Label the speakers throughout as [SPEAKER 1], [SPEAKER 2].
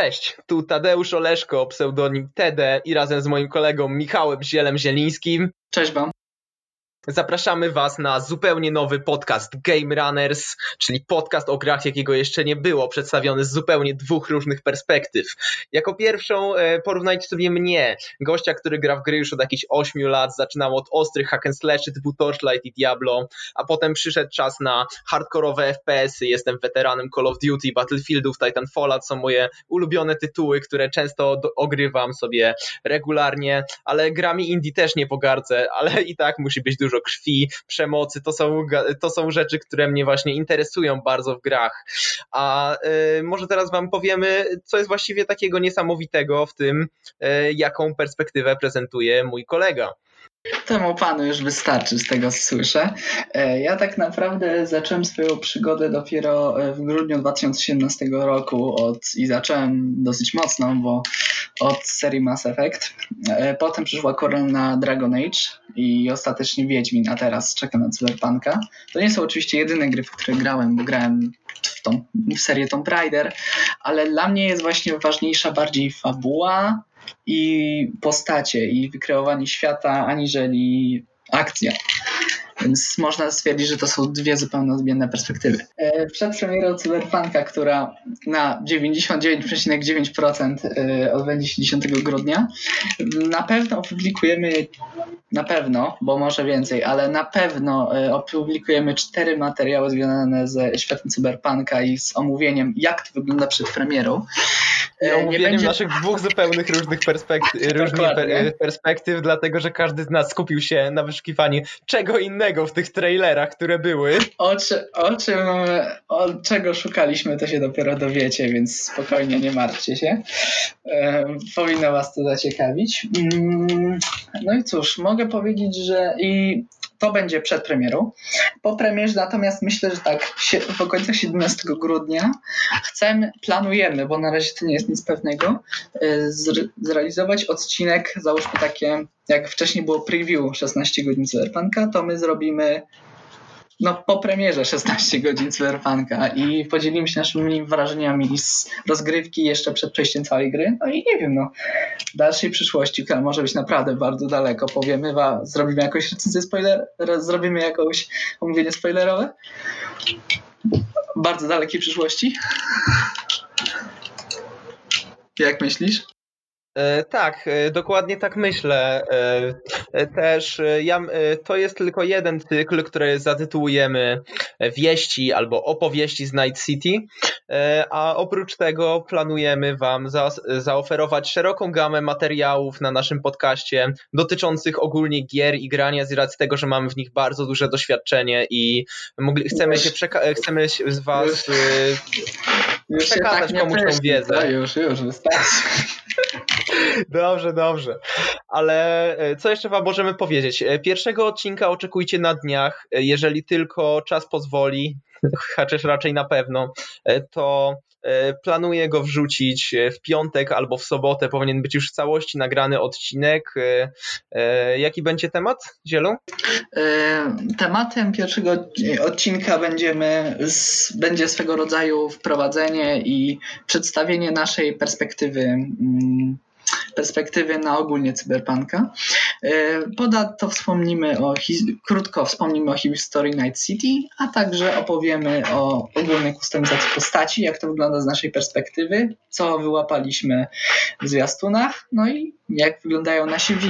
[SPEAKER 1] Cześć, tu Tadeusz Oleszko, pseudonim TD i razem z moim kolegą Michałem Zielem-Zielińskim.
[SPEAKER 2] Cześć wam.
[SPEAKER 1] Zapraszamy Was na zupełnie nowy podcast Game Runners, czyli podcast o grach, jakiego jeszcze nie było, przedstawiony z zupełnie dwóch różnych perspektyw. Jako pierwszą e, porównajcie sobie mnie, gościa, który gra w gry już od jakichś 8 lat, zaczynał od ostrych hack and slashy typu Torchlight i Diablo, a potem przyszedł czas na hardkorowe FPS-y, jestem weteranem Call of Duty, Battlefieldów, Titanfalla, są moje ulubione tytuły, które często ogrywam sobie regularnie, ale grami indie też nie pogardzę, ale i tak musi być dużo krwi, przemocy, to są, to są rzeczy, które mnie właśnie interesują bardzo w grach. A y, może teraz wam powiemy, co jest właściwie takiego niesamowitego w tym, y, jaką perspektywę prezentuje mój kolega.
[SPEAKER 2] Temu panu już wystarczy z tego, co słyszę. E, Ja tak naprawdę zacząłem swoją przygodę dopiero e, w grudniu 2017 roku od, i zacząłem dosyć mocno, bo od serii Mass Effect. E, Potem przyszła kolej na Dragon Age i ostatecznie Wiedźmin, a teraz czekam na Cyberpunka. To nie są oczywiście jedyne gry, w które grałem, bo grałem w, tą, w serię Tomb Raider, ale dla mnie jest właśnie ważniejsza bardziej fabuła, i postacie i wykreowanie świata, aniżeli akcja. Więc można stwierdzić, że to są dwie zupełnie odmienne perspektywy. E, Przed premierą Cyberpunka, która na 99,9% e, odbędzie się 10 grudnia, na pewno opublikujemy, na pewno, bo może więcej, ale na pewno e, opublikujemy cztery materiały związane ze światem Cyberpunka i z omówieniem, jak to wygląda przed premierą.
[SPEAKER 1] I omówieniem naszych dwóch zupełnych różnych perspektyw, różnych per, perspektyw, dlatego że każdy z nas skupił się na wyszukiwaniu czego innego w tych trailerach, które były.
[SPEAKER 2] O, czy, o czym, o czego szukaliśmy, to się dopiero dowiecie, więc spokojnie, nie martwcie się. E, powinno Was to zaciekawić. Mm, no i cóż, mogę powiedzieć, że i to będzie przed premierą. Po premierze natomiast myślę, że tak, po końcach 17 grudnia chcemy, planujemy, bo na razie to nie jest nic pewnego, e, zre- zrealizować odcinek, załóżmy takie, jak wcześniej było preview 16 godzin Cyberpunka, to my zrobimy no, po premierze 16 godzin Cyberpunka i podzielimy się naszymi wrażeniami z rozgrywki jeszcze przed przejściem całej gry. No i nie wiem, no, w dalszej przyszłości, która może być naprawdę bardzo daleko, powiemy, wa, zrobimy jakąś recenzję spoiler, ro- zrobimy jakąś omówienie spoilerowe. Bardzo dalekiej przyszłości. Jak myślisz?
[SPEAKER 1] E, tak, e, dokładnie tak myślę. E, też ja, to jest tylko jeden cykl, który zatytułujemy Wieści albo Opowieści z Night City, a oprócz tego planujemy Wam za, zaoferować szeroką gamę materiałów na naszym podcaście dotyczących ogólnie gier i grania z racji tego, że mamy w nich bardzo duże doświadczenie i mogli, chcemy, się przeka- chcemy się z Was
[SPEAKER 2] Już
[SPEAKER 1] Przekazać
[SPEAKER 2] tak
[SPEAKER 1] komuś tą wiedzę.
[SPEAKER 2] No już, już, wystarczy.
[SPEAKER 1] Dobrze, dobrze. Ale e, co jeszcze Wam możemy powiedzieć? E, Pierwszego odcinka oczekujcie na dniach. E, Jeżeli tylko czas pozwoli, chociaż raczej na pewno, to planuję go wrzucić w piątek albo w sobotę. Powinien być już w całości nagrany odcinek. Jaki będzie temat, Zielu?
[SPEAKER 2] Tematem pierwszego odcinka będziemy, będzie swego rodzaju wprowadzenie i przedstawienie naszej perspektywy, perspektywy na ogólnie cyberpunka. E, Ponadto wspomnimy o, krótko wspomnimy o historii Night City, a także opowiemy o ogólnej kustomizacji postaci, jak to wygląda z naszej perspektywy, co wyłapaliśmy w zwiastunach, no i jak wyglądają nasi V.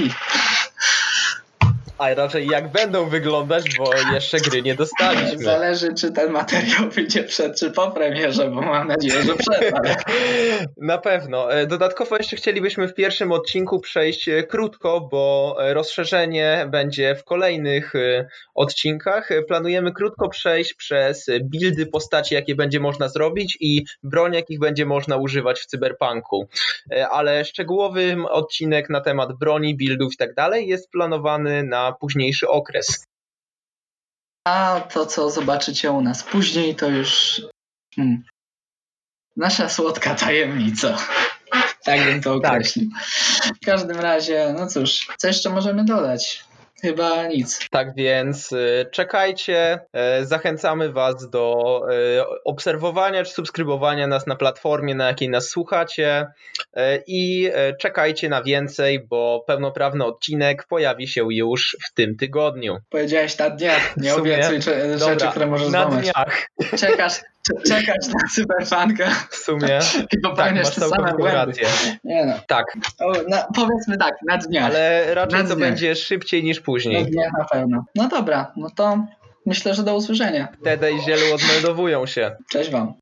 [SPEAKER 1] A raczej jak będą wyglądać, bo jeszcze gry nie dostaliśmy.
[SPEAKER 2] Zależy, czy ten materiał wyjdzie przed, czy po premierze, bo mam nadzieję, że przed. Ale...
[SPEAKER 1] Na pewno. E, Dodatkowo jeszcze chcielibyśmy w pierwszym odcinku przejść e, krótko, bo e, rozszerzenie będzie w kolejnych odcinkach. Planujemy krótko przejść przez buildy postaci, jakie będzie można zrobić i broń, jakich będzie można używać w cyberpunku. Ale szczegółowy odcinek na temat broni, buildów i tak dalej jest planowany na późniejszy okres.
[SPEAKER 2] A to, co zobaczycie u nas później, to już hmm, nasza słodka tajemnica. Tak bym to określił. W każdym razie, no cóż, co jeszcze możemy dodać? Chyba nic.
[SPEAKER 1] Tak więc y, czekajcie, y, zachęcamy Was do y, obserwowania czy subskrybowania nas na platformie, na jakiej nas słuchacie i czekajcie na więcej, bo pełnoprawny odcinek pojawi się już w tym tygodniu.
[SPEAKER 2] Powiedziałeś na dniach, nie obiecuj rzeczy, Dobra, które możesz
[SPEAKER 1] na dniach.
[SPEAKER 2] Czekasz, czekać na superfankę.
[SPEAKER 1] W sumie.
[SPEAKER 2] I popełniasz tak, te same błędy. Rację.
[SPEAKER 1] Nie no. Tak.
[SPEAKER 2] O, na, powiedzmy tak, na dniach.
[SPEAKER 1] Ale raczej to będzie szybciej niż później.
[SPEAKER 2] Na dniach na pewno. No dobra, no to myślę, że do usłyszenia.
[SPEAKER 1] Tede i Zielu odmeldowują się.
[SPEAKER 2] Cześć wam.